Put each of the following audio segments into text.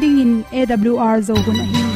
ding in AWR zo gun ahi hong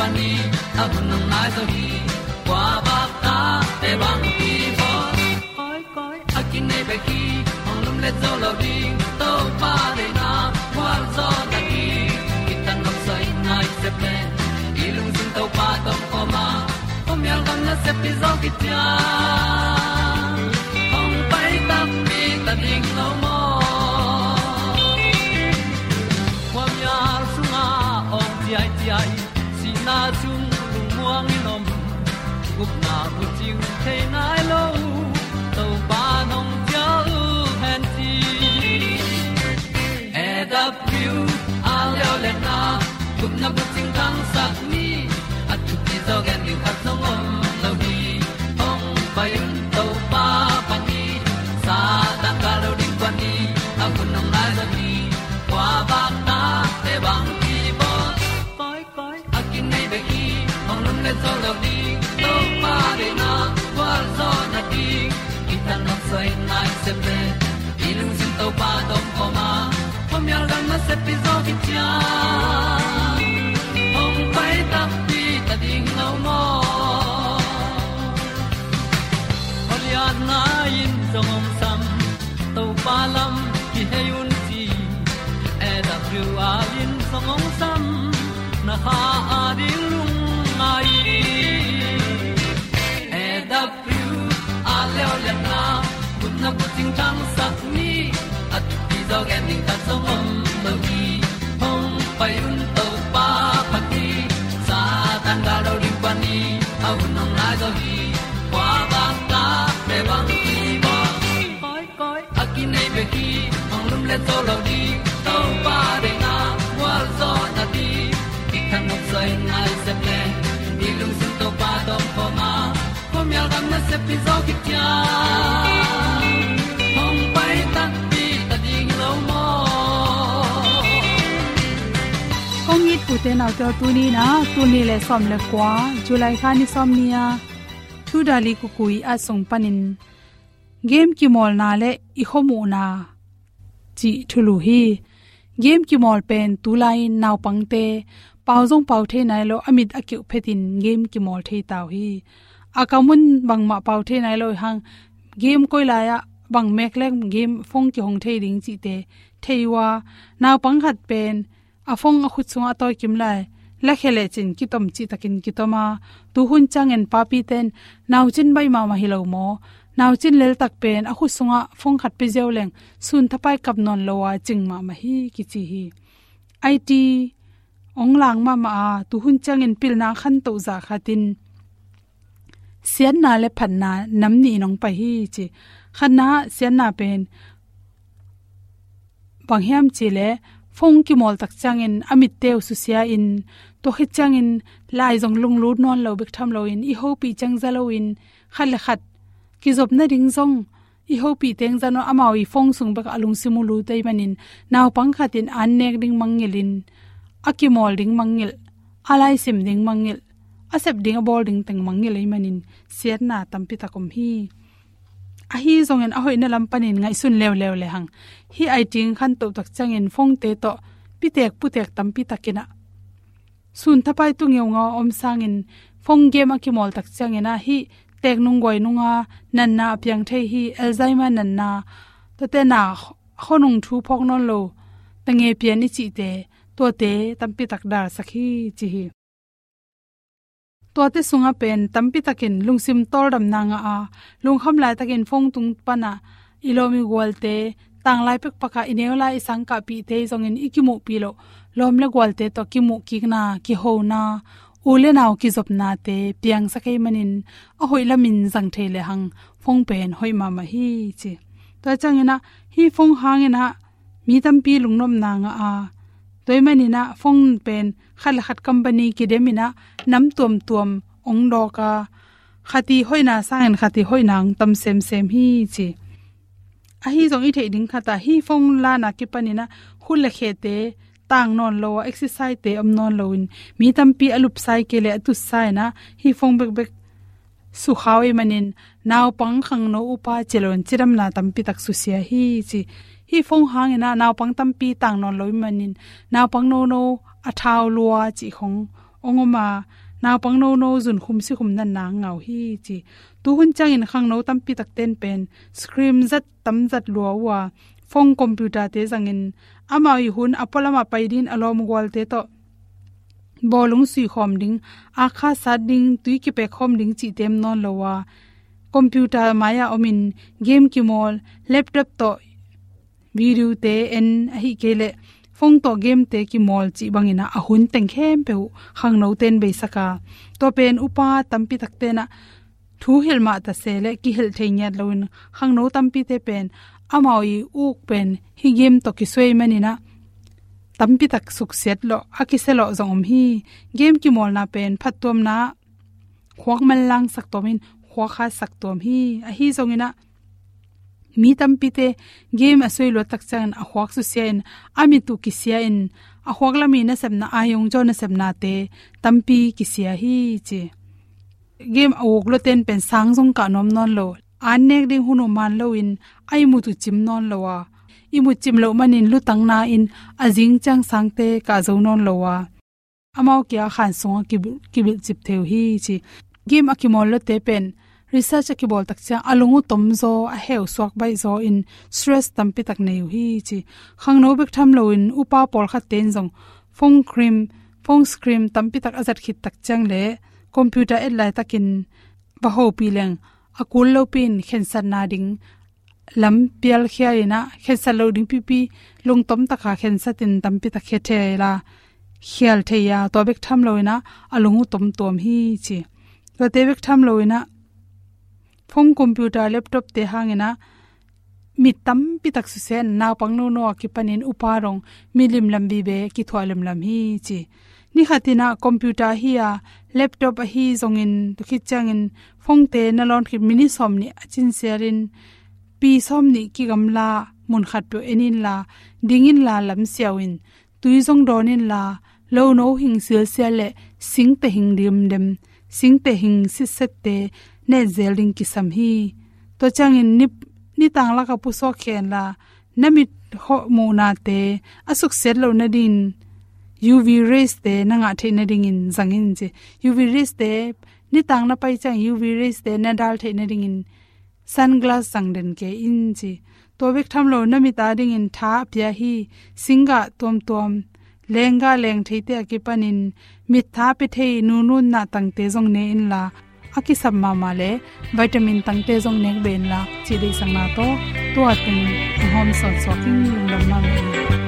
ga lo ding kwan ni a bu nang mai so hi kwa ba ta te bang ki bo koi koi a kin nei pe ki ong lum le zo lo ding to pa de na kwa zo na ki ki tan nok sai nai se ple i lung sin to pa tom ko ma. Kom yal gam na se pi zo ki ta sai nai se pe i lung sin to pa to na bu tang sat ni at ti dog ending ta som om lo gi hong pai un to pa pa ti sa tan ga do ri pa ni. Au nong lai do gi kwa ba ta pe bang ti ba koi koi a ki nei be ki hong lum le to lo di to pa de na wa zo na ti ki kan nok sai nai se ple ni lung sun to pa dom pa ma. Pom yal gam na se pi zo ki tia tu ni le som le kwa july kha ni som nia thu dali ku kui a song panin game ki mol na le i khomu na chi thulu hi game ki mol pen tu lai naw pangte pau jong pau the nai lo amit akyu phetin game ki mol the taw hi akamun bangma pau the nai lo hang game koi la ya bang mek lek game phong ki hong the ding chi te theiwa naw pang khat pen a phong a khut sunga toy kim lai. La khele chin kitom chi takin kitoma. Tu hun chang en papi ten. Naw chin bai ma ma hilo mo. Naw chin lel tak pen. A khu sunga phong khat pe jeu leng. Sun thapai kap non lowa ching ma ma hi ki chi hi. It ong lang ma ma tu hun chang en pil na khan to za khatin sian na le phan na nam ni nong pa hi chi. Khan na sian na pen. Bang hiam chi le phong ki mol tak chang in amit teu su sia in to he chang in lai jong lung lut non lo bik tham lo in i ho chang za lo in khal khat ki job na ring jong i ho teng za no amao i phong sung bek alung simulu dei manin naw pang khatin an nek ding mangilin akimol ding mangil alai sim ding mangil asep ding a bol ding teng mangil ei manin siat na tampi takom hi a hi zong en a hoi na lam panin ngai sun lew lew le hang. Hi ai ting khan to tak chang en phong te to pi tek pu tek tampi takina. Sun thapai tu ngeu nga om sang in phong ge ma ki mol tak chang ena. Hi tek nung goi nunga, nan na pyang the hi alzheimer nan na. To te na khonung thu phok non lo tange pian ni chi te, to te tampi tak da sakhi chi hi tuate sunga pen, tampi takin lungsim toldam nanga a. Lungkham lai takin phong tung pana ilomi golte tang lai pek paka ineu isang ka pi te zong in ikimu pilo lomle lom le golte to kimu kikna na, ki ho na. Ule naw ki zop na te, piang sakai manin. A hoi lamin jang thele hang, phong pen hoi ma ma hi chi. Ta changena hi phong hangena mi tampi lungnom nanga a toimani na phong pen khal khat company ki demina nam tuam tuam, ong do ka khati hoina, sang khati hoinang tam sem sem hi chi. A hi zong i the ding khata, hi phong la na ki panina khul khe te, tang non lo, exercise te am non lo in. Mi tam pi alup sai ke le tu sai na, hi phong bek bek su khawi manin naw pang khang no upa chelon chiram na tam pi tak su sia hi chi hi phong hang ina naw pang tam pi tang non loi manin. Naw pang no no a thao lua chi khong. Ongoma naw pang no no jun khum si khum nan na ngau hi chi. Tu hun chang in khang no tam pi tak ten pen. Scream zat, tam zat lua wa. Phong computer te zangin ama i hun, apolama paidin alom gwal te to. Bolung sui khom ding. Akha sa ding, tui ki pe khom ding chi tem non lowa computer maya omin, game ki mol, laptop to video te en hi kele phong to game te ki mol chi bangina ahun teng khem pe khang no ten be saka. To pen upa tampi takte na thu hil ma ta sele ki hil theinya loin khang no tampi te pen. Amawi uk pen hi game to ki soi manina tampi tak suk set lo akiselo zong hi. Game ki mol na pen phatom na khwak mal lang sak tomin khwa kha sak tom hi. A hi zongina mi tampi te, game asoi lo tak chan a hwak su sen ami tu ki sia in a hwak la mi na sem na ayong jo na sem na te, tampi ki sia hi che game awok lo ten pen sang jong ka nom non lo. An nek ding hunu man lo in, ai mu tu chim non lo wa. I mu chim lo manin lu tang na in, azing chang sang te ka zo non lo wa. Amao kya khan song ki ki bil chip theu hi chi. Game akimol lo te pen research ki bol tak cha alungu tomzo a heu swak bai zo in stress tampi tak nei hi chi. Khang no bek tham lo in upa pol kha ten jong phong cream phong cream tampi tak azat khit tak chang le. Computer et lai takin ba ho pi leng. Akul lo pin khen san na ding. Lam pial khia ina khen sa lo ding pi pi. Lung tom ta kha khen sa tin tampi ta khe the la. Khial the ya. To bek tham lo ina alungu tom tom hi chi. To te bek tham lo ina phong computer, laptop te hangena, mi tam pi tak su sen na pang no no ki panin uparong milim lambi be, ki thwalim lam hi chi. Ni khatina computer hi ya laptop hi zongin tu khi changin phong te na lon ki mini som ni achin serin pi som ni ki gamla mun khat pe enin la, dingin la lam siawin. Tui zong donin la, lo no hing sil sel le, sing te hing dim dem, sing te hing si set te ne zeling ki sam hi. To changin nip ni tang la ka pu so khen la. Namit ho mu na te. Asuk set lo na din. Uv rays te na nga the na ding in zangin je. Uv rays te ni tang na pai chang uv rays te na dal the na ding in sunglass sang den ke in ji to bek tham lo na mi ta ding in tha pya hi. Singa tom tom. Lenga leng theite akipanin mi tha pe thei nu nu na tang te jong ne in la aki samma ma le vitamin tang te jong nek ben la, chi dei sang na to to atin hom so so king lum lam ma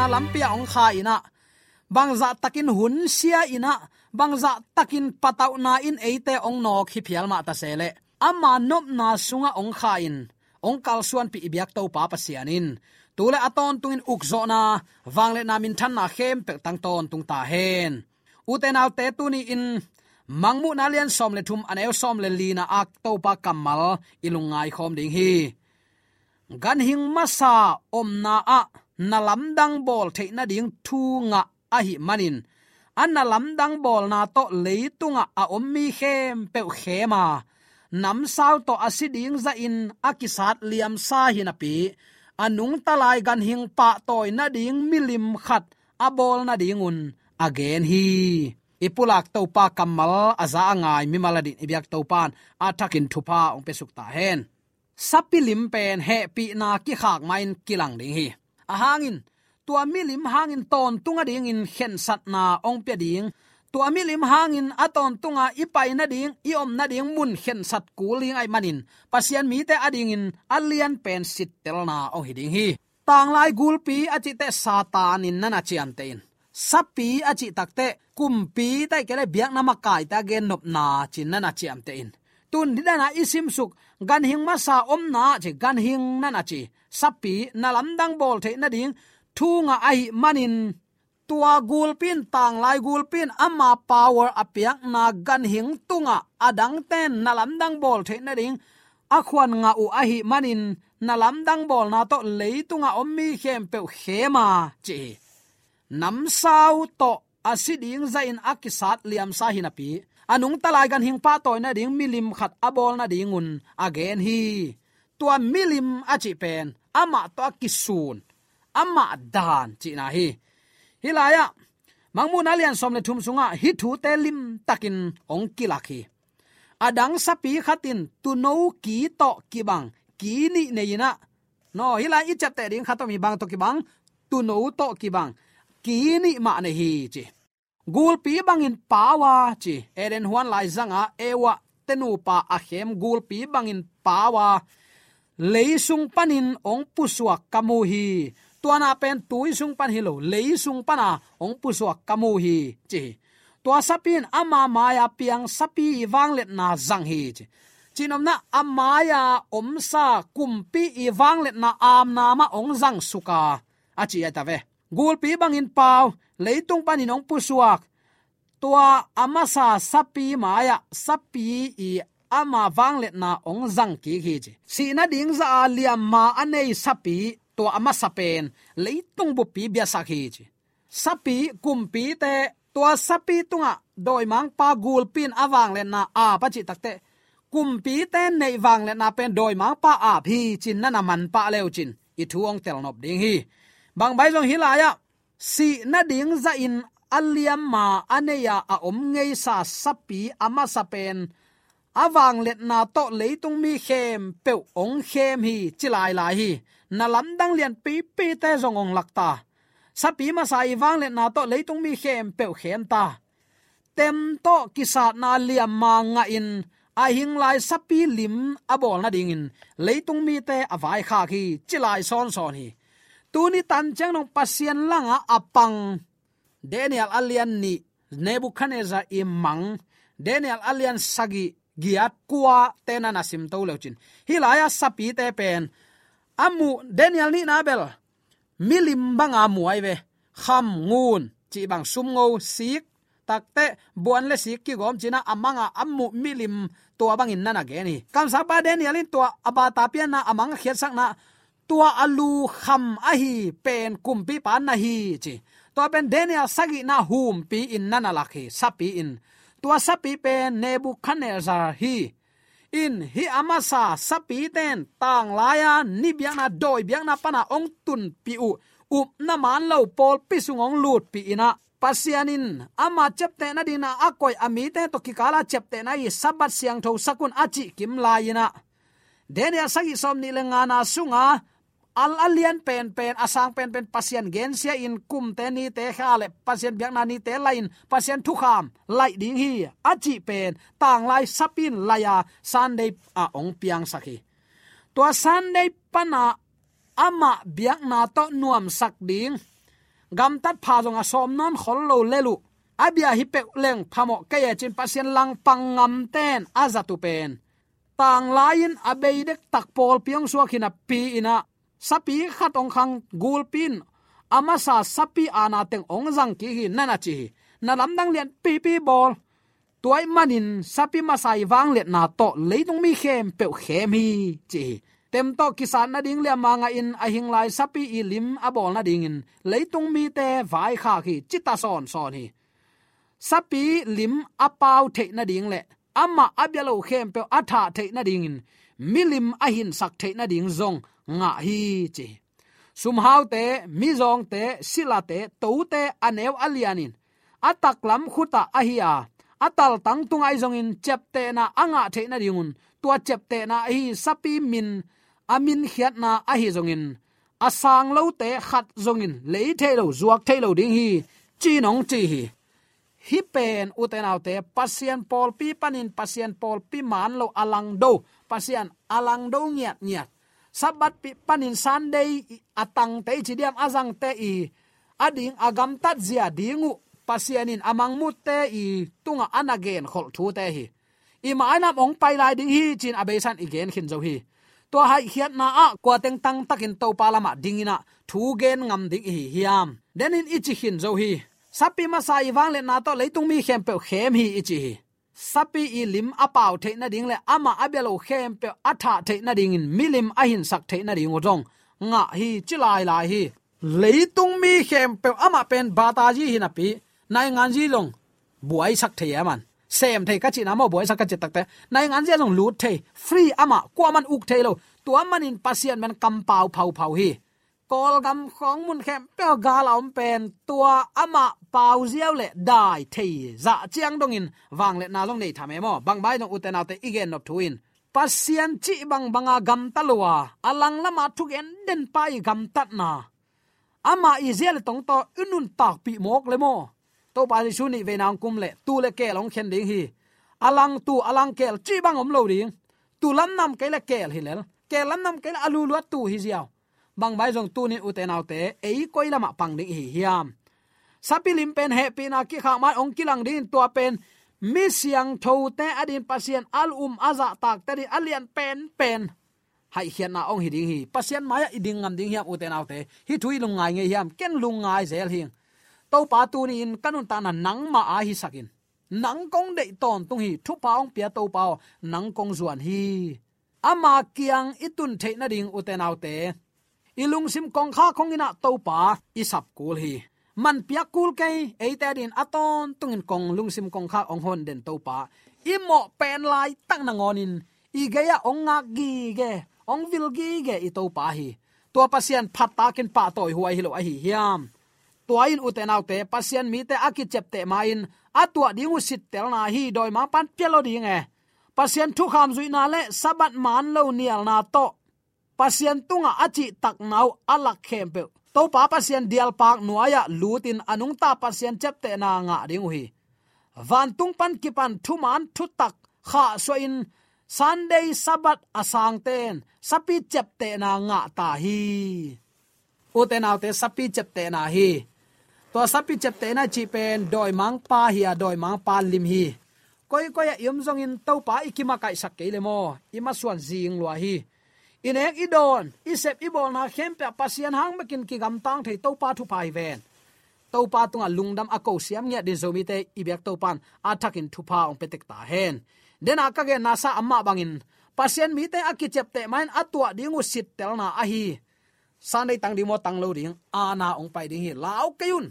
na lampia ong kaina. bangza takin hun sia ina bangza takin patau na in eite ong no khi phial ma ta sele. Ama nop na sunga ong khain ong kal suan pi ibyak to pa pasianin tule aton tungin ukzo na wangle na min than na khem pe tang ton tung ta hen. Uten al te tu ni in mangmu na lian som le thum aneu som le lina ak to pa kamal ilungai khom ding hi. Gan hing masa om na a na lamdang bol the na ding thu nga a hi manin an na lamdang bol na to leitunga a om mi khem pe khema nam sao to asiding za in akisat liam sa hin api anung talai gan hing pa toy na ding milim khat abol na dingun again hi ipulak to pa kamal aza angai mi maladin ibyak to pan atakin thupa ong pesuk ta hen sapilim pen he pi na ki khak main kilang ding hi ahangin tua milim hangin ton tunga ding in khen sat na ong pe ding. Tua milim hangin aton tunga ipai na ding, i om na ding mun khen sat kuling ai manin. Pasian mi te ading in alian pen sit tel na ong hiding hi. Tang lai gulpi achi te satan in nana chiam te in. Sapi achi takte kumpi tai kele biak na makai ta gen nop na chin nana chiam te in. Tun didana isim suk gan hing ma sa om na che gan hing nana chi, sapi na lam dang bol the na ding, thu nga ai manin, tua gul pin, tang lai gul pin, ama power apiak na gan hing tunga, adang ten na lam dang bol the na ding akhwan nga u ahi manin, na lam dang bol na to leitunga ommi khem pe khema chi. Nam sau to asiding zain akisat liam sa hinapi anung talai gan hing pa toy na ding milim khat abol na dingun again hi. Tua milim achi pen, ama to kisun, ama dan chi na hi. Hilaya mangmun alian som le thum sunga, hi thu te lim takin ong kilaki adang sapi khatin, tu no ki to ki bang, ki ni neina no hila i chate ding khatomi bang to ki bang, tu no to ki bang, ki ni ma ne hi chi gul pi bangin pawa chi. Eden huan lai zanga ewa tenu pa a hem gul pi bangin pawa. Leisung panin ong puswa kamu hi tuana pen tuisung pan hilo. Leisung pana ong puswa kamu hi chi. Tua sapin ama maya piang sapi wanglet na zang hi chi. Chinom na amaya omsa kumpi iwanglet na am na ma ong zang suka. Achi eta ve. Gul pi bangin pau leitung pani nong pusuak tua amasa sapi maya sapi i ama wanglet na ong zang ki hi ji si na ding za alia ma anei sapi to ama sapen leitung bu pi bia sakhi ji sapi kumpi te to sapi tunga, doi mang pa gul pin awang le na a pa chi takte kumpi te nei wang le na pen doi mang pa a phi chin na na man pa leo chin. I thuong tel nop ding hi. Bang bai jong hilaya si na ding za in aliam ma aneya a om ngei sa sapi ama sapen. Awang let na to leitung mi khem pe ong khem hi, chilai lai hi. Na lam dang lian pi pi te zong ong lakta sapi ma sai wang let na to leitung mi khem pe khen ta. Tem to kisat na liam ma nga in, a hing lai sapi lim abol na ding in. Leitung mi te avai kha khi chilai son son hi tuni tan chang nong pasien langa apang. Daniel alian ni nebuchadnezzar i mang. Daniel alian sagi giat kwa tena na sim to lechin hilaya sapi te pen. Amu, daniel ni nabel milim banga muai ve. Kham ngun. Chi bang sum ngo sik. Takte buan le sik ki gom china amanga ammu milim to bang in nana ge ni. Kam sa ba daniel in to aba tapian na amanga khiat sak na tua alu kham a hi pen kumpi pan na hi chi. To ben daniel sagi na hum pi in nana lakhi sapi in. Tua sapi pen nebuchadnezzar hi. In hi amasa sapi ten tang laya ni na doi biang na pana ong tun pi u. Up na man lo pol pi sungong lut pi ina. Pasianin ama chepte na dina akoi ami te to kikala chepte na i sabat siang tho sakun achi kim laina daniel sagi som ni lenga na sunga al alian pen pen asang pen pen pasien gen sia in kum te ni te khale pasien biak na ni te lain pasien thu kham lai ding hi achi pen tang lai sapin laya sunday a ong piang sakhi to sunday pana ama biak na to nuam sak ding gam tat pha jong a som non khol lo lelu abia hi pe leng phamo ke ya chin pasien lang pang ngam ten azatu pen tang lain abeidek tak pol piang suakina pi ina sapi khat ong khang gul pin. Ama sa sapi ana teng ong jang ki hi nana chi. Na lam dang lian pi pi bol. Tuai manin, sapi masai wang let na to leitung mi khem pe khem hi chi. Tem to kisan na ding le manga in, a hing lai sapi i lim a bol na ding in. Leitung mi te vai kha ki chita son son hi. Sapi lim a pau the na ding le. Ama abyalo khem pe atha the na ding in milim ahin sak the na ding zong nga hi chi. Sum hau te mi zong te, sila te to te, anew alianin. Atak lam khuta ahia. Atal tang tung ai zong in chep te na anga the na dingun. Tua chep te na hi sapi min, amin khiat na ahi zong in asang lo te khat zongin. Lei the lo, zuak the lo ding hi. Chi nong chi hi hi pen uten autte, pasien pol pi panin, pasien pol pi man lo alang do, pasien alang do ngiat ngiat. Sabat pi panin, sunday atang te chi diam azang te i, ading agam tat zia dingu pasianin amang mut te i, tunga anagen khol thu te hi. I ma nam ong pai lai ding hi, chin abesan igen khin zo hi. To hai hiat na a, kwa teng tang takin to palama dingina, thu gen ngam ding hi hiam. Denin ichi hin zo hi sapi ma sai wang le na to leitung mi khem pe khem hi ichi hi. Sapi i lim apau the na ding le ama abelo khem pe atha the na ding in. Milim ahin sak the na ding ojong nga hi chilai lai hi. Leitung mi khem pe ama pen bata ji hi na pi. Nai ngan ji long. Buai sak the yaman sem thei ka chi na mo boy sa ka chi tak te. Nai ngan je long lut thei. Free ama kwa man uk thei lo. Tua man in pasien man kam pau phau phau hi. Kol gam khong mun khem pe ga la om pen. Tua ama pau ziaw le dai thei. Za chiang dong in wang le na long nei thame mo. Bang bai dong uten autte igen nop thuin pasian chi bang banga gam talwa alang lama thuk en den pai gam tat na. Ama izel tong to unun tak pi mok le mo. To pa ni suni ve nang kum le tu le ke long khen ding hi. Alang tu alang kel chi bang om lo ding. Tu lam nam ke le kel hi lel. Ke lam nam ke alu lu tu hi ziaw. Bang bai jong tu ni u te, ei koi lama pang ding hi hiam sapilim pen he pina ki kha ma ong kilang din tua pen. Mi siang tho te adin pasien al um aza tak te alian pen pen. Hai hian na ong hiding hi. Pasien maya iding ngam ding hiam uten autte hi thui lung ngai nge hiam. Ken lung ngai zel hing. To pa tu ni in kanun ta na nang ma a hi sakin. Nang kong de ton tung hi. Thu pa ong pia to pa nang kong zuan hi. Ama kiang itun the na ding uten autte ilung sim kong kha khong ina to pa isap kul hi man pia kul kai e ta din aton, tungin kong lung sim kong kha ong hon den to pa. Imo pen lai tang na ngonin i gaya ong ngak gi ge, ong vil gi ge i to pa hi. Tua pasian phat ta ken pa toy huai hi lo a hi hiam. Tuain uten autte pasien mi te aki chepte main atua dingu sit tel na hi doi ma pan pelo ding e. Pasien thu kham zui na le, sabat man lo nial na to. Pasien tunga achi tak nau alak khempe to pa pasien dial pak nuaya lutin anung ta pasien chepte na nga ding hi van tung pan ki pan thu man thu tak kha so in, sunday sabat asang ten, sapi chepte na nga ta hi. Uten autte sapi chepte na hi. To sapi chepte na chi pen, doi mang pa hi a doi mang pa lim hi. Koi koi yum zong in to pa ikima kai sak ke le mo, ima suan jing lo hi inek idon isep ibol na khempe pasian hang makin ki gam tang thei to pa thu pai ven. To pa tunga lungdam ako siam nya din zomi te i bek to pan a thu pa ong petek ta hen. Den aka ge nasa amma bangin pasien mi te akichep te main atwa dingu sit tel na sanai tang dimo tang lo ding ana ong pai ding hi lau kayun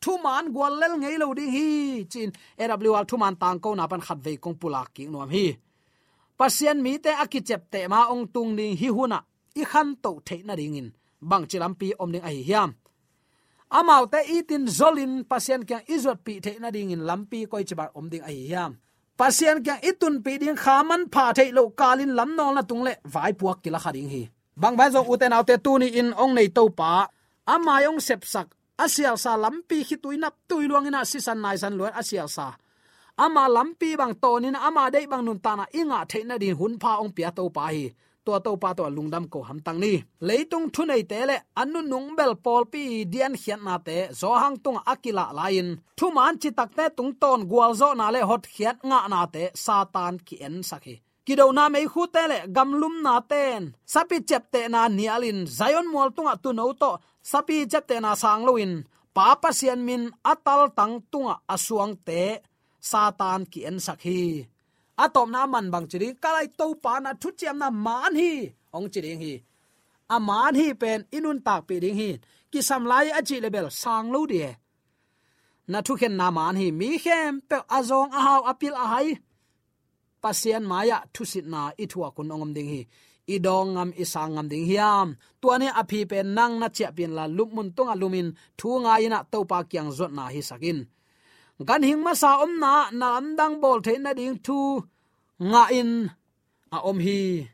thu man gwal lel ngei lo ding hi, chin awl thu man tang ko na pan khat ve kong pula ki nuam hi pasien mi te akichep te ma ong tung ni hi huna. I khan to the na ding in. Bang chilam pi om ding ai hiam. Amau te itin zolin, pasien kyang izot pi the na ding in lampi koi chibar om ding ai hiam. Pasien kyang itun pi ding khaman pha the lo kalin lam nol na tung le vai puak kila kharing hi. Bang bai zo uten autte tu ni in ong nei to pa. Amayong sepsak asial sa lampi hi tuinap tuiluang ina sisan nai san asial sa ama lampi bang tonin ama dei bang nun tana inga theina din hun pha ong pia to pa hi. To to pa to lungdam ko ham tang ni. Leitung thu nei te le, anu nung bel pol pi dian hian na te, zo hang tung akila lain. Thu man chi tak te tung ton gwal zo na le hot khiat nga na te, satan ki en sakhi kido na mei khu te le gamlum na ten. Sapi chep te na nialin, zion mol tunga tu no to, sapi chep te na sang loin papa sian min atal tang tunga asuang te satan ki en sakhi atom na man bang chiri, kalai to pa na thu chem na man hi. Ong chiri hi. A man hi pen inun tak pi ding hi. Ki sam lai a chi level sang lo die. Na thu khen na man hi. Mi khem pe azong a haw apil a hai. Pasian maya thusit na ithua kun ongom ding hi. Idong ngam isang ngam ding hiam. Tuani aphi pe nang na chia pin la lumun tonga lumin. Thu nga ina to pa kyang zot na hi sakin gan hing ma sa om na na dang bol the na ding thu nga in. A om hi.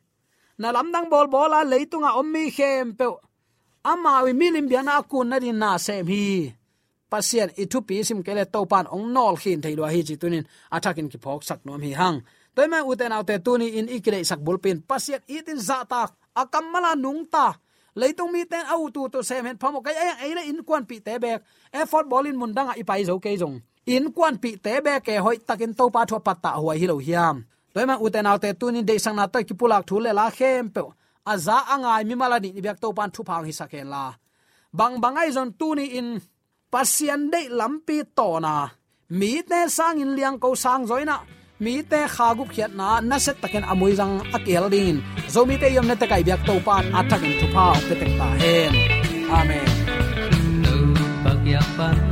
Na lam dang bol bola leitunga om mi khem pe. Ama wi milim biana kun na din na sem hi. Pasien itu pi sim kele to pan ong nol khin thailo hi chi tunin. Athakin ki phok sak nom hi hang. Toy ma uten autte tuni in ikre sak bulpin pasien itin za ta. Akamala nung ta. Leitung mi ten au tu to sem hen phamo kai. Ai ai in kwan pi te bek. Effort bolin mundanga ipai zo ke jong in kwan pi te be ke hoi takin to pa tho patta huai hi lo hiam. Toy ma uten autte tuni de sang na ta ki pulak thu le la khem pe. Aza angai mi malani ni byak to pan thu phang hi saken la. Bang bangai zon tuni in pasian de lampi to na. Mi te sang in liang ko sang zoina mi te khagu khiat na na set taken amui jang akel din. Zo mi te yom na te kai byak to pan athak in thu phang pe tek ta hen. Amen. Tu bak yak pan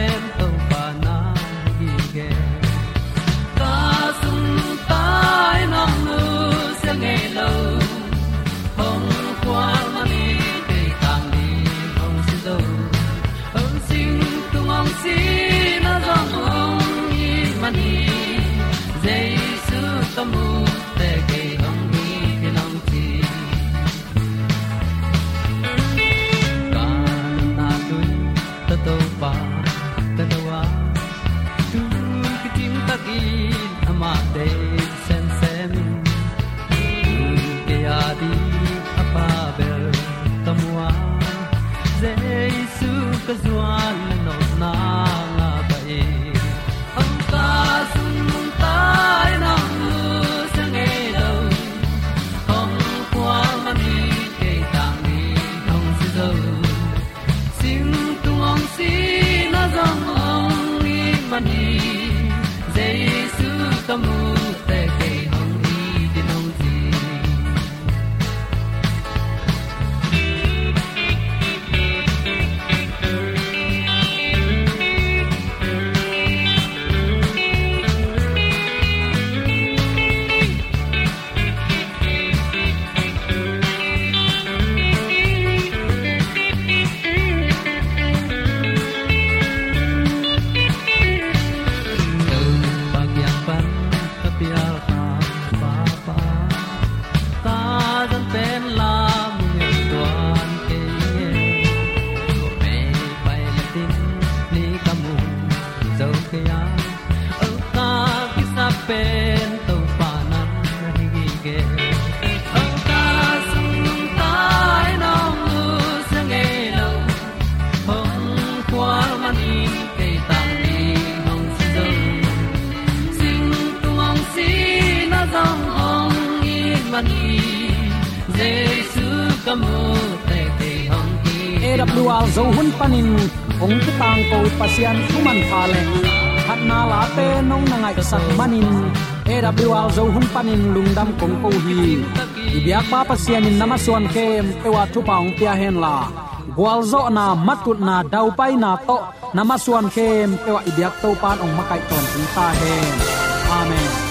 jesu kamu te te hong ki AWR zo hun panin ong ki tang ko pasian thuman pha le khat na la te nong na ngai sak manin. AWR zo hun panin lungdam kong ko hi ibyak pa pasian in namaswan kem pewa thu paung pia hen la gwal zo na matut na dau pai na to. Namaswan kem pewa ibyak to pan ong makai ton ta hen amen.